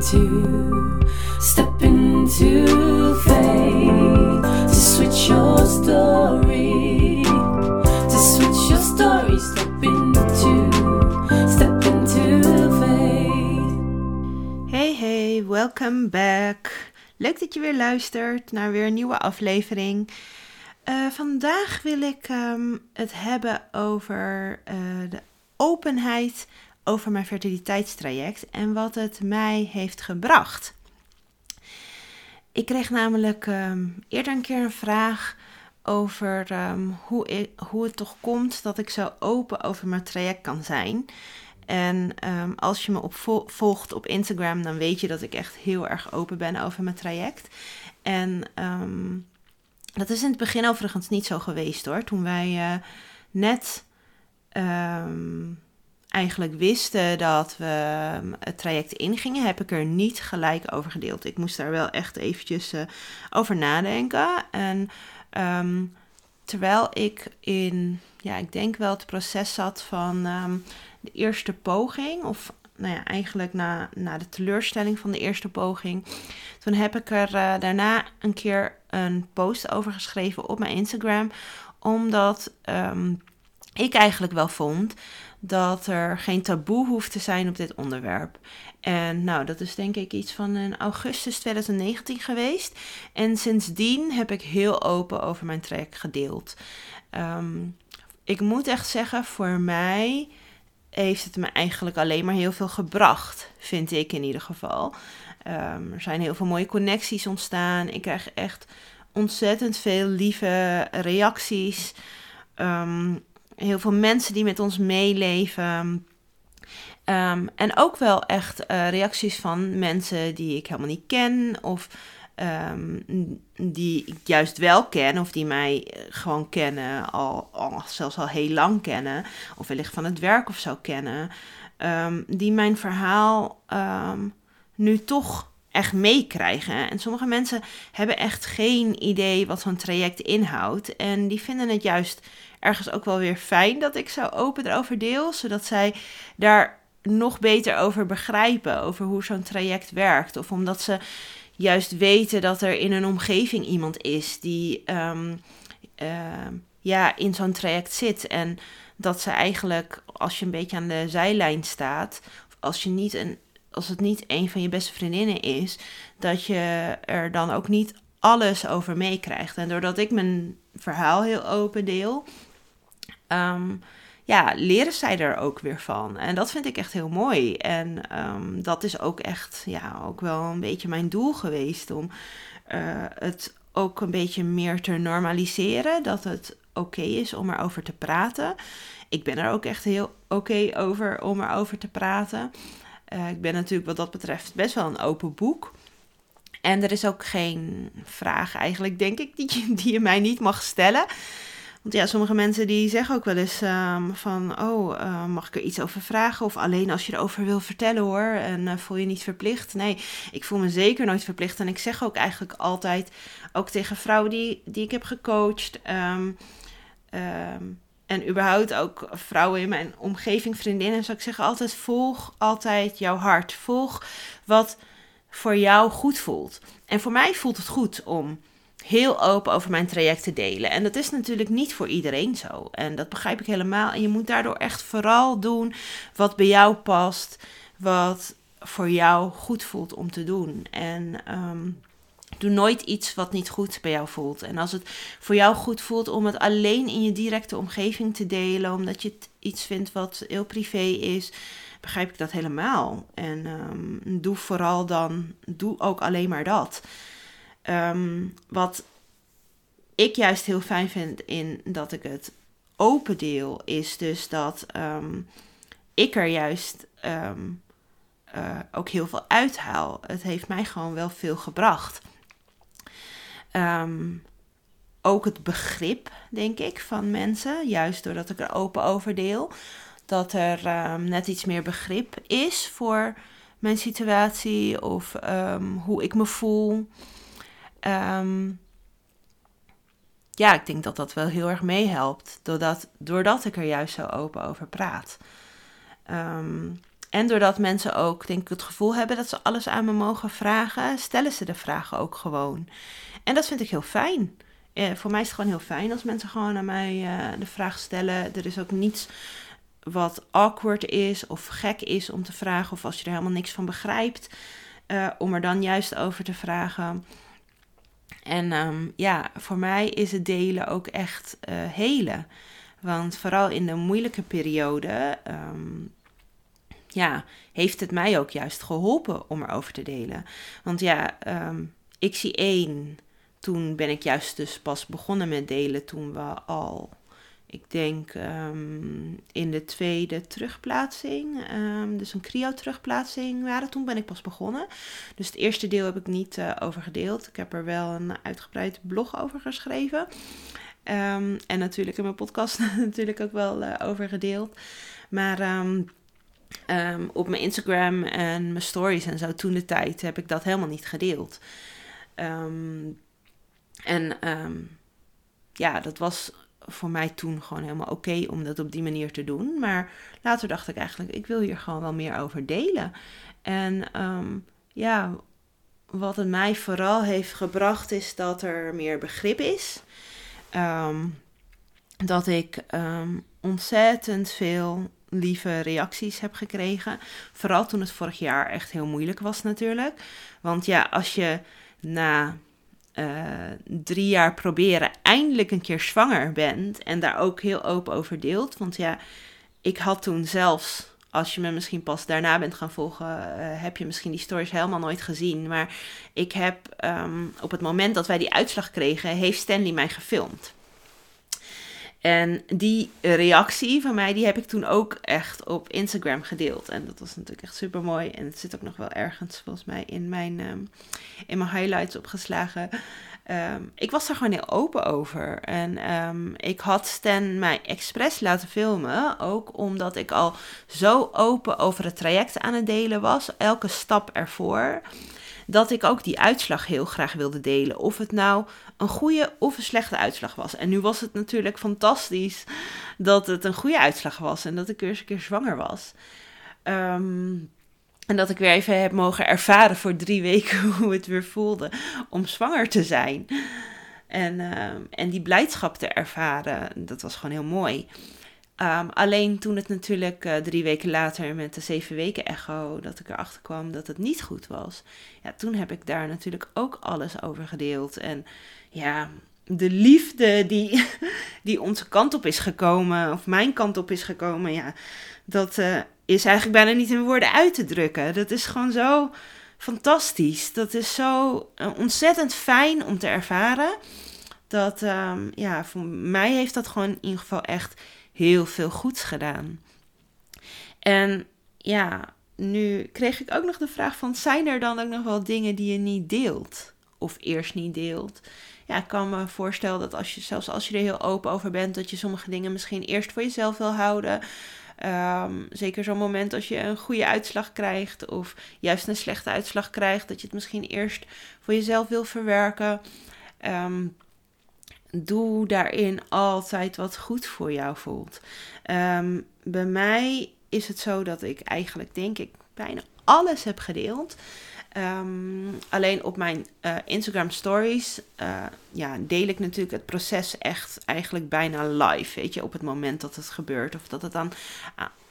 into, step into faith to switch your story, to switch your story, step into, step into faith. Hey hey, welcome back. Leuk dat je weer luistert naar weer een nieuwe aflevering. Eh, vandaag wil ik ehm, het hebben over eh, de openheid over mijn fertiliteitstraject en wat het mij heeft gebracht. Ik kreeg namelijk ehm, eerder een keer een vraag over ehm, hoe, ik, hoe het toch komt dat ik zo open over mijn traject kan zijn. En ehm, als je me op volgt op Instagram, dan weet je dat ik echt heel erg open ben over mijn traject. En dat is in het begin overigens niet zo geweest hoor. Toen wij uh, net eigenlijk wisten dat we ehm, het traject ingingen, heb ik er niet gelijk over gedeeld. Ik moest daar wel echt eventjes uh, over nadenken. En ehm, terwijl ik in, ja, ik denk wel het proces zat van ehm, de eerste poging, of nou ja, eigenlijk na, na de teleurstelling van de eerste poging, toen heb ik er uh, daarna een keer een post over geschreven op mijn Instagram, omdat ik eigenlijk wel vond dat er geen taboe hoeft te zijn op dit onderwerp. En nou, dat is denk ik iets van in augustus 2019 geweest. En sindsdien heb ik heel open over mijn trek gedeeld. Ehm, ik moet echt zeggen, voor mij heeft het me eigenlijk alleen maar heel veel gebracht, vind ik in ieder geval. Ehm, er zijn heel veel mooie connecties ontstaan. Ik krijg echt ontzettend veel lieve reacties. Um, heel veel mensen die met ons meeleven. Ehm, en ook wel echt uh, reacties van mensen die ik helemaal niet ken. Of um, die ik juist wel ken. Of die mij eh, gewoon kennen. Al, zelfs al heel lang kennen. Of wellicht van het werk of zo kennen. Um, die mijn verhaal nu toch echt meekrijgen. En sommige mensen hebben echt geen idee wat zo'n traject inhoudt. En die vinden het juist ergens ook wel weer fijn dat ik zo open erover deel, zodat zij daar nog beter over begrijpen, over hoe zo'n traject werkt. Of omdat ze juist weten dat er in een omgeving iemand is die ehm, ehm, ja, in zo'n traject zit. En dat ze eigenlijk, als je een beetje aan de zijlijn staat, of als, je niet een, als het niet een van je beste vriendinnen is, dat je er dan ook niet alles over meekrijgt. En doordat ik mijn verhaal heel open deel, um, ja, leren zij er ook weer van. En dat vind ik echt heel mooi. En um, dat is ook echt, ja, ook wel een beetje mijn doel geweest om uh, het ook een beetje meer te normaliseren. Dat het oké is om erover te praten. Ik ben er ook echt heel oké over om erover te praten. Uh, ik ben natuurlijk wat dat betreft best wel een open boek. En er is ook geen vraag eigenlijk, denk ik, die, die je mij niet mag stellen. Want ja, sommige mensen die zeggen ook wel eens um, van, oh, uh, mag ik er iets over vragen? Of alleen als je erover wil vertellen hoor, en uh, voel je niet verplicht. Nee, ik voel me zeker nooit verplicht. En ik zeg ook eigenlijk altijd, ook tegen vrouwen die, die ik heb gecoacht, um, en überhaupt ook vrouwen in mijn omgeving, vriendinnen, zou ik zeggen altijd, volg altijd jouw hart. Volg wat voor jou goed voelt. En voor mij voelt het goed om heel open over mijn traject te delen. En dat is natuurlijk niet voor iedereen zo. En dat begrijp ik helemaal. En je moet daardoor echt vooral doen wat bij jou past, wat voor jou goed voelt om te doen. En um, doe nooit iets wat niet goed bij jou voelt. En als het voor jou goed voelt om het alleen in je directe omgeving te delen, omdat je het iets vindt wat heel privé is, begrijp ik dat helemaal. En um, doe vooral dan, doe ook alleen maar dat. Ehm, wat ik juist heel fijn vind in dat ik het open deel, is dus dat um, ik er juist uh, ook heel veel uithaal. Het heeft mij gewoon wel veel gebracht. Ook het begrip, denk ik, van mensen, juist doordat ik er open over deel, dat er net iets meer begrip is voor mijn situatie of hoe ik me voel. Ja, ik denk dat dat wel heel erg meehelpt. Doordat, doordat ik er juist zo open over praat. Um, en doordat mensen ook, denk ik, het gevoel hebben dat ze alles aan me mogen vragen, stellen ze de vragen ook gewoon. En dat vind ik heel fijn. Eh, voor mij is het gewoon heel fijn als mensen gewoon aan mij eh, de vraag stellen. Er is ook niets wat awkward is of gek is om te vragen, of als je er helemaal niks van begrijpt, eh, om er dan juist over te vragen. En ehm, ja, voor mij is het delen ook echt uh, helen. Want vooral in de moeilijke periode, ehm, ja, heeft het mij ook juist geholpen om erover te delen. Want ja, ehm, ik zie één. Toen ben ik juist dus pas begonnen met delen toen we al ik denk um, in de tweede terugplaatsing, um, dus een cryo-terugplaatsing waren. Toen ben ik pas begonnen. Dus het eerste deel heb ik niet uh, over gedeeld. Ik heb er wel een uitgebreid blog over geschreven. Um, en natuurlijk in mijn podcast natuurlijk ook wel uh, over gedeeld. Maar op mijn Instagram en mijn stories en zo toen de tijd heb ik dat helemaal niet gedeeld. en ja, dat was voor mij toen gewoon helemaal oké om dat op die manier te doen. Maar later dacht ik eigenlijk, ik wil hier gewoon wel meer over delen. En ja, wat het mij vooral heeft gebracht is dat er meer begrip is. Dat ik ontzettend veel lieve reacties heb gekregen. Vooral toen het vorig jaar echt heel moeilijk was natuurlijk. Want ja, als je na uh, drie jaar proberen eindelijk een keer zwanger bent en daar ook heel open over deelt. Want ja, ik had toen zelfs, als je me misschien pas daarna bent gaan volgen, uh, heb je misschien die stories helemaal nooit gezien. Maar ik heb um, op het moment dat wij die uitslag kregen, heeft Stanley mij gefilmd. En die reactie van mij, die heb ik toen ook echt op Instagram gedeeld. En dat was natuurlijk echt super mooi. En het zit ook nog wel ergens volgens mij in mijn, um, in mijn highlights opgeslagen. Um, ik was daar gewoon heel open over. En um, ik had Stan mij expres laten filmen. Ook omdat ik al zo open over het traject aan het delen was. Elke stap ervoor dat ik ook die uitslag heel graag wilde delen. Of het nou een goede of een slechte uitslag was. En nu was het natuurlijk fantastisch dat het een goede uitslag was en dat ik weer eens een keer zwanger was. Um, en dat ik weer even heb mogen ervaren voor drie weken hoe het weer voelde om zwanger te zijn. En, uh, en die blijdschap te ervaren, dat was gewoon heel mooi. Um, alleen toen het natuurlijk uh, drie weken later met de zeven weken echo, dat ik erachter kwam dat het niet goed was. Ja, toen heb ik daar natuurlijk ook alles over gedeeld. En ja, de liefde die, die onze kant op is gekomen, of mijn kant op is gekomen, ja, dat uh, is eigenlijk bijna niet in woorden uit te drukken. Dat is gewoon zo fantastisch. Dat is zo uh, ontzettend fijn om te ervaren. Dat, um, ja, voor mij heeft dat gewoon in ieder geval echt heel veel goeds gedaan. En ja, nu kreeg ik ook nog de vraag van, zijn er dan ook nog wel dingen die je niet deelt? Of eerst niet deelt? Ja, ik kan me voorstellen dat als je, zelfs als je er heel open over bent, dat je sommige dingen misschien eerst voor jezelf wil houden. Um, zeker zo'n moment als je een goede uitslag krijgt of juist een slechte uitslag krijgt, dat je het misschien eerst voor jezelf wil verwerken. Um, doe daarin altijd wat goed voor jou voelt. Um, bij mij is het zo dat ik eigenlijk, denk ik, bijna alles heb gedeeld. Um, alleen op mijn uh, Instagram stories uh, ja, deel ik natuurlijk het proces echt eigenlijk bijna live. Weet je, op het moment dat het gebeurt of dat het dan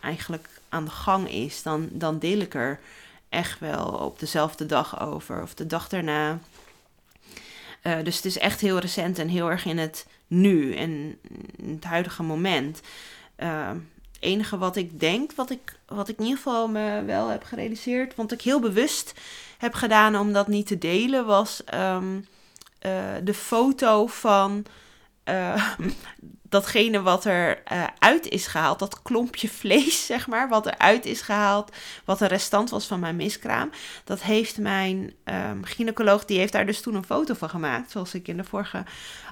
eigenlijk aan de gang is, dan, dan deel ik er echt wel op dezelfde dag over of de dag daarna. Dus het is echt heel recent en heel erg in het nu en het huidige moment. Uh, enige wat ik denk, wat ik, wat ik in ieder geval me wel heb gerealiseerd, want ik heel bewust heb gedaan om dat niet te delen, was um, uh, de foto van uh, datgene wat er uh, uit is gehaald, dat klompje vlees, zeg maar, wat eruit is gehaald, wat een restant was van mijn miskraam. Dat heeft mijn um, gynaecoloog, die heeft daar dus toen een foto van gemaakt, zoals ik in de vorige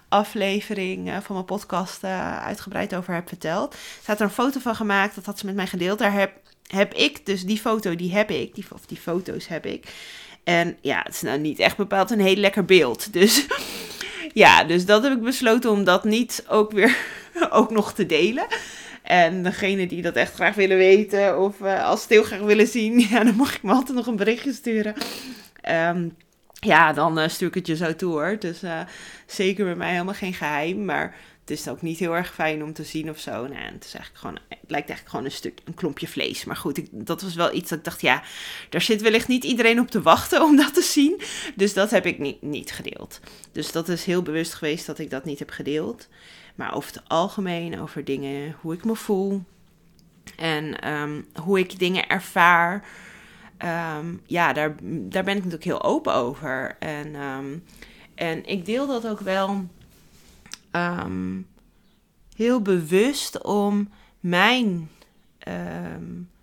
aflevering uh, van mijn podcast uitgebreid over heb verteld. Ze had er een foto van gemaakt, dat had ze met mij gedeeld. Daar heb, heb ik, dus die foto, die heb ik, die, of die foto's heb ik. En ja, het is nou niet echt bepaald een heel lekker beeld. Dus ja, dus dat heb ik besloten om dat niet ook weer ook nog te delen. En degene die dat echt graag willen weten of uh, als het heel graag willen zien, ja, dan mag ik me altijd nog een berichtje sturen. Ehm, ja, dan uh, stuur ik het je zo toe hoor. Dus uh, zeker bij mij helemaal geen geheim. Maar het is ook niet heel erg fijn om te zien of zo. Nee, het, is eigenlijk gewoon, het lijkt eigenlijk gewoon een stuk, een klompje vlees. Maar goed, ik, dat was wel iets dat ik dacht, ja, daar zit wellicht niet iedereen op te wachten om dat te zien. Dus dat heb ik niet, niet gedeeld. Dus dat is heel bewust geweest dat ik dat niet heb gedeeld. Maar over het algemeen, over dingen, hoe ik me voel. En um, hoe ik dingen ervaar. Um, ja, daar, daar ben ik natuurlijk heel open over. En, um, en ik deel dat ook wel um, heel bewust om mijn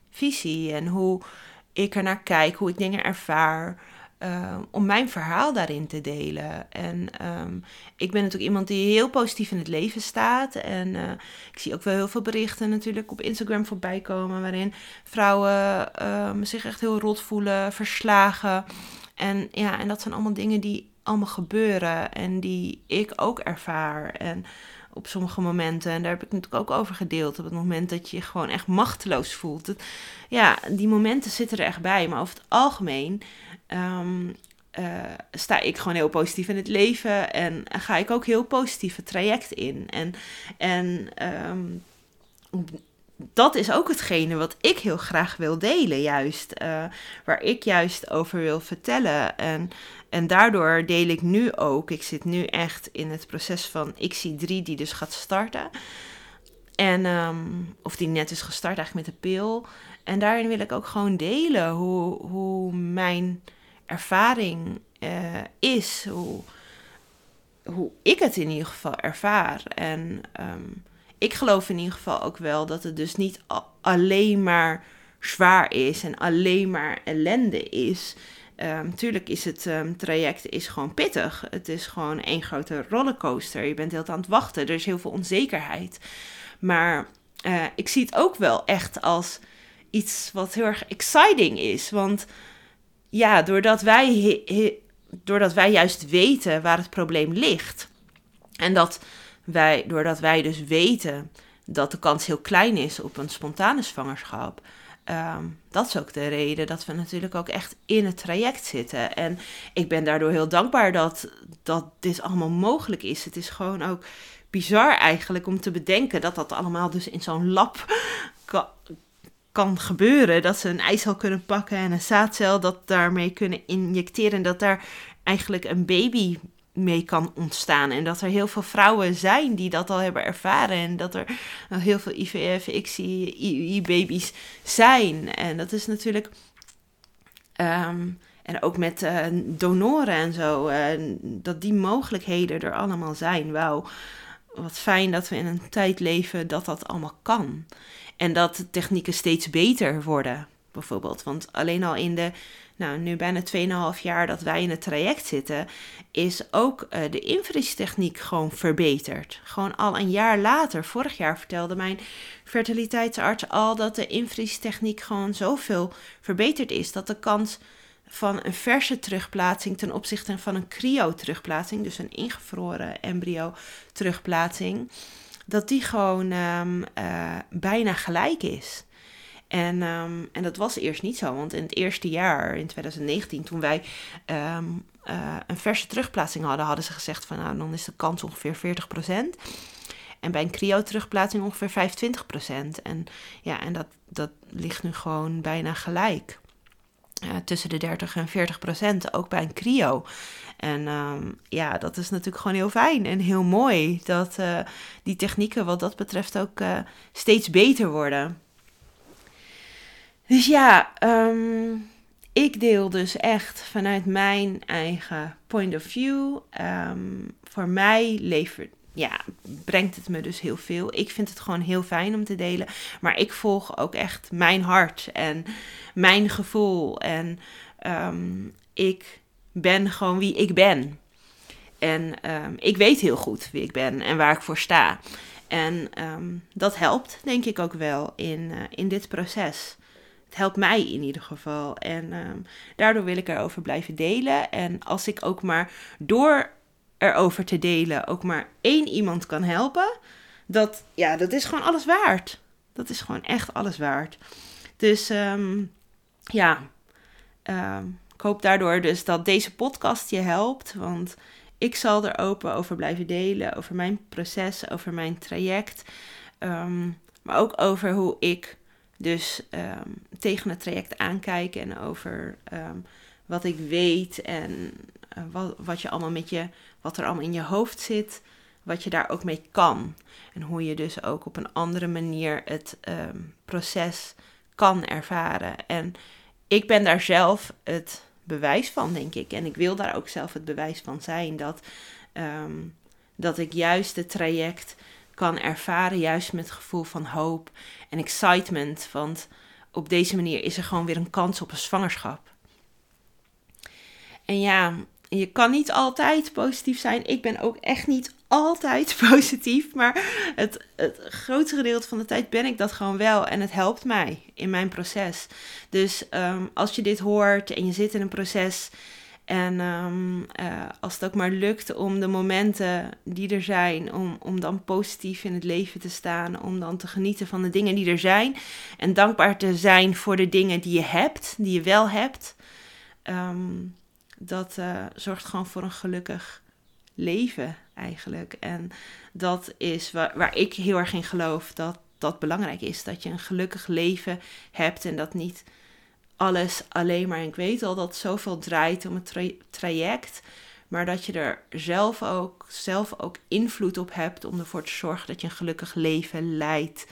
visie en hoe ik er naar kijk, hoe ik dingen ervaar. Uh, om mijn verhaal daarin te delen. En um, ik ben natuurlijk iemand die heel positief in het leven staat. En uh, ik zie ook wel heel veel berichten natuurlijk op Instagram voorbij komen. waarin vrouwen zich echt heel rot voelen, verslagen. En ja, en dat zijn allemaal dingen die allemaal gebeuren. En die ik ook ervaar. En op sommige momenten. En daar heb ik natuurlijk ook over gedeeld. Op het moment dat je je gewoon echt machteloos voelt. Ja, die momenten zitten er echt bij. Maar over het algemeen um, uh, sta ik gewoon heel positief in het leven. En ga ik ook heel positief het traject in. En, en um, dat is ook hetgene wat ik heel graag wil delen, juist. Uh, waar ik juist over wil vertellen. En, en daardoor deel ik nu ook. Ik zit nu echt in het proces van XC3, die dus gaat starten. En, um, of die net is gestart eigenlijk met de pil. En daarin wil ik ook gewoon delen hoe, hoe mijn ervaring uh, is. Hoe, hoe ik het in ieder geval ervaar. En um, ik geloof in ieder geval ook wel dat het dus niet alleen maar zwaar is en alleen maar ellende is. Um, tuurlijk is het um, traject is gewoon pittig. Het is gewoon één grote rollercoaster. Je bent heel aan het wachten. Er is heel veel onzekerheid. Maar uh, ik zie het ook wel echt als iets wat heel erg exciting is. Want ja, doordat wij, doordat wij juist weten waar het probleem ligt. En dat wij, doordat wij dus weten dat de kans heel klein is op een spontane zwangerschap. Um, dat is ook de reden dat we natuurlijk ook echt in het traject zitten. En ik ben daardoor heel dankbaar dat, dat dit allemaal mogelijk is. Het is gewoon ook bizar eigenlijk om te bedenken dat dat allemaal dus in zo'n lab kan, kan gebeuren. Dat ze een eicel kunnen pakken en een zaadcel dat daarmee kunnen injecteren. En dat daar eigenlijk een baby mee kan ontstaan. En dat er heel veel vrouwen zijn die dat al hebben ervaren. En dat er heel veel IVF, ICI-baby's zijn. En dat is natuurlijk. Um, en ook met uh, donoren en zo. Uh, dat die mogelijkheden er allemaal zijn. Wauw, wat fijn dat we in een tijd leven dat dat allemaal kan. En dat technieken steeds beter worden, bijvoorbeeld. Want alleen al in de, nou, nu bijna 2,5 jaar dat wij in het traject zitten, is ook uh, de invriestechniek gewoon verbeterd. Gewoon al een jaar later, vorig jaar vertelde mijn fertiliteitsarts al dat de invriestechniek gewoon zoveel verbeterd is dat de kans van een verse terugplaatsing ten opzichte van een cryo-terugplaatsing, dus een ingevroren embryo terugplaatsing, dat die gewoon um, uh, bijna gelijk is. En, um, en dat was eerst niet zo, want in het eerste jaar, in 2019, toen wij um, uh, een verse terugplaatsing hadden, hadden ze gezegd van nou, dan is de kans ongeveer 40%. En bij een cryo-terugplaatsing ongeveer 25%. En ja, en dat, dat ligt nu gewoon bijna gelijk. Uh, tussen de 30 en 40 procent, ook bij een cryo. En um, ja, dat is natuurlijk gewoon heel fijn en heel mooi dat uh, die technieken wat dat betreft ook steeds beter worden. Dus ja, um, ik deel dus echt vanuit mijn eigen point of view. Um, voor mij levert, ja, brengt het me dus heel veel. Ik vind het gewoon heel fijn om te delen. Maar ik volg ook echt mijn hart en mijn gevoel. En um, ik ben gewoon wie ik ben. En ik weet heel goed wie ik ben en waar ik voor sta. En dat helpt, denk ik ook wel in, uh, in dit proces. Het helpt mij in ieder geval. En um, daardoor wil ik erover blijven delen. En als ik ook maar door erover te delen ook maar één iemand kan helpen, dat, ja, dat is gewoon alles waard. Dat is gewoon echt alles waard. Dus ehm, ja, ehm, ik hoop daardoor dus dat deze podcast je helpt. Want ik zal er open over blijven delen. Over mijn proces, over mijn traject. Ehm, maar ook over hoe ik dus tegen het traject aankijk. En over wat ik weet. En uh, wat, wat je allemaal met je, wat er allemaal in je hoofd zit wat je daar ook mee kan. En hoe je dus ook op een andere manier het ehm, proces kan ervaren. En ik ben daar zelf het bewijs van, denk ik. En ik wil daar ook zelf het bewijs van zijn dat, ehm, dat ik juist het traject kan ervaren, juist met het gevoel van hoop en excitement. Want op deze manier is er gewoon weer een kans op een zwangerschap. En ja, je kan niet altijd positief zijn. Ik ben ook echt niet altijd positief. Maar het, het grootste gedeelte van de tijd ben ik dat gewoon wel. En het helpt mij in mijn proces. Dus ehm, als je dit hoort en je zit in een proces. En ehm, eh, als het ook maar lukt om de momenten die er zijn, om, om dan positief in het leven te staan, om dan te genieten van de dingen die er zijn en dankbaar te zijn voor de dingen die je hebt, die je wel hebt. Um, dat uh, zorgt gewoon voor een gelukkig leven eigenlijk. En dat is waar, waar ik heel erg in geloof dat dat belangrijk is. Dat je een gelukkig leven hebt en dat niet alles alleen maar. Ik weet al dat zoveel draait om het traject. Maar dat je er zelf ook, zelf ook invloed op hebt om ervoor te zorgen dat je een gelukkig leven leidt.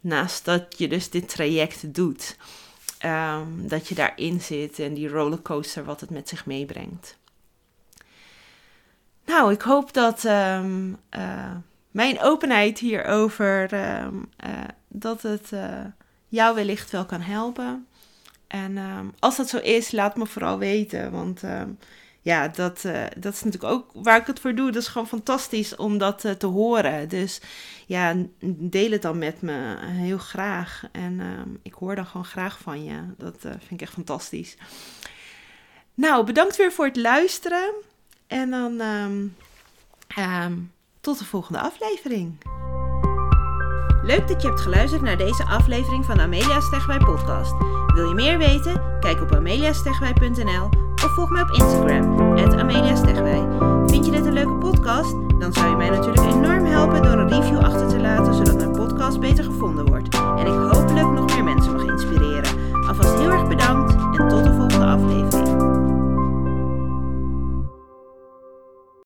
Naast dat je dus dit traject doet. Um, dat je daarin zit en die rollercoaster wat het met zich meebrengt. Nou, ik hoop dat um, uh, mijn openheid hierover, um, uh, dat het uh, jou wellicht wel kan helpen. En als dat zo is, laat me vooral weten, want ja, dat, uh, dat is natuurlijk ook waar ik het voor doe. Dat is gewoon fantastisch om dat uh, te horen. Dus ja, deel het dan met me heel graag. En uh, ik hoor dan gewoon graag van je. Dat eh, vind ik echt fantastisch. Nou, bedankt weer voor het luisteren. En dan tot de volgende aflevering. Leuk dat je hebt geluisterd naar deze aflevering van Amelia Stegwij podcast. Wil je meer weten? Kijk op ameliastegwij.nl of volg mij op Instagram, ameliastegwij. Vind je dit een leuke podcast? Dan zou je mij natuurlijk enorm helpen door een review achter te laten, zodat mijn podcast beter gevonden wordt. En ik hopelijk nog meer mensen mag inspireren. Alvast heel erg bedankt en tot de volgende aflevering.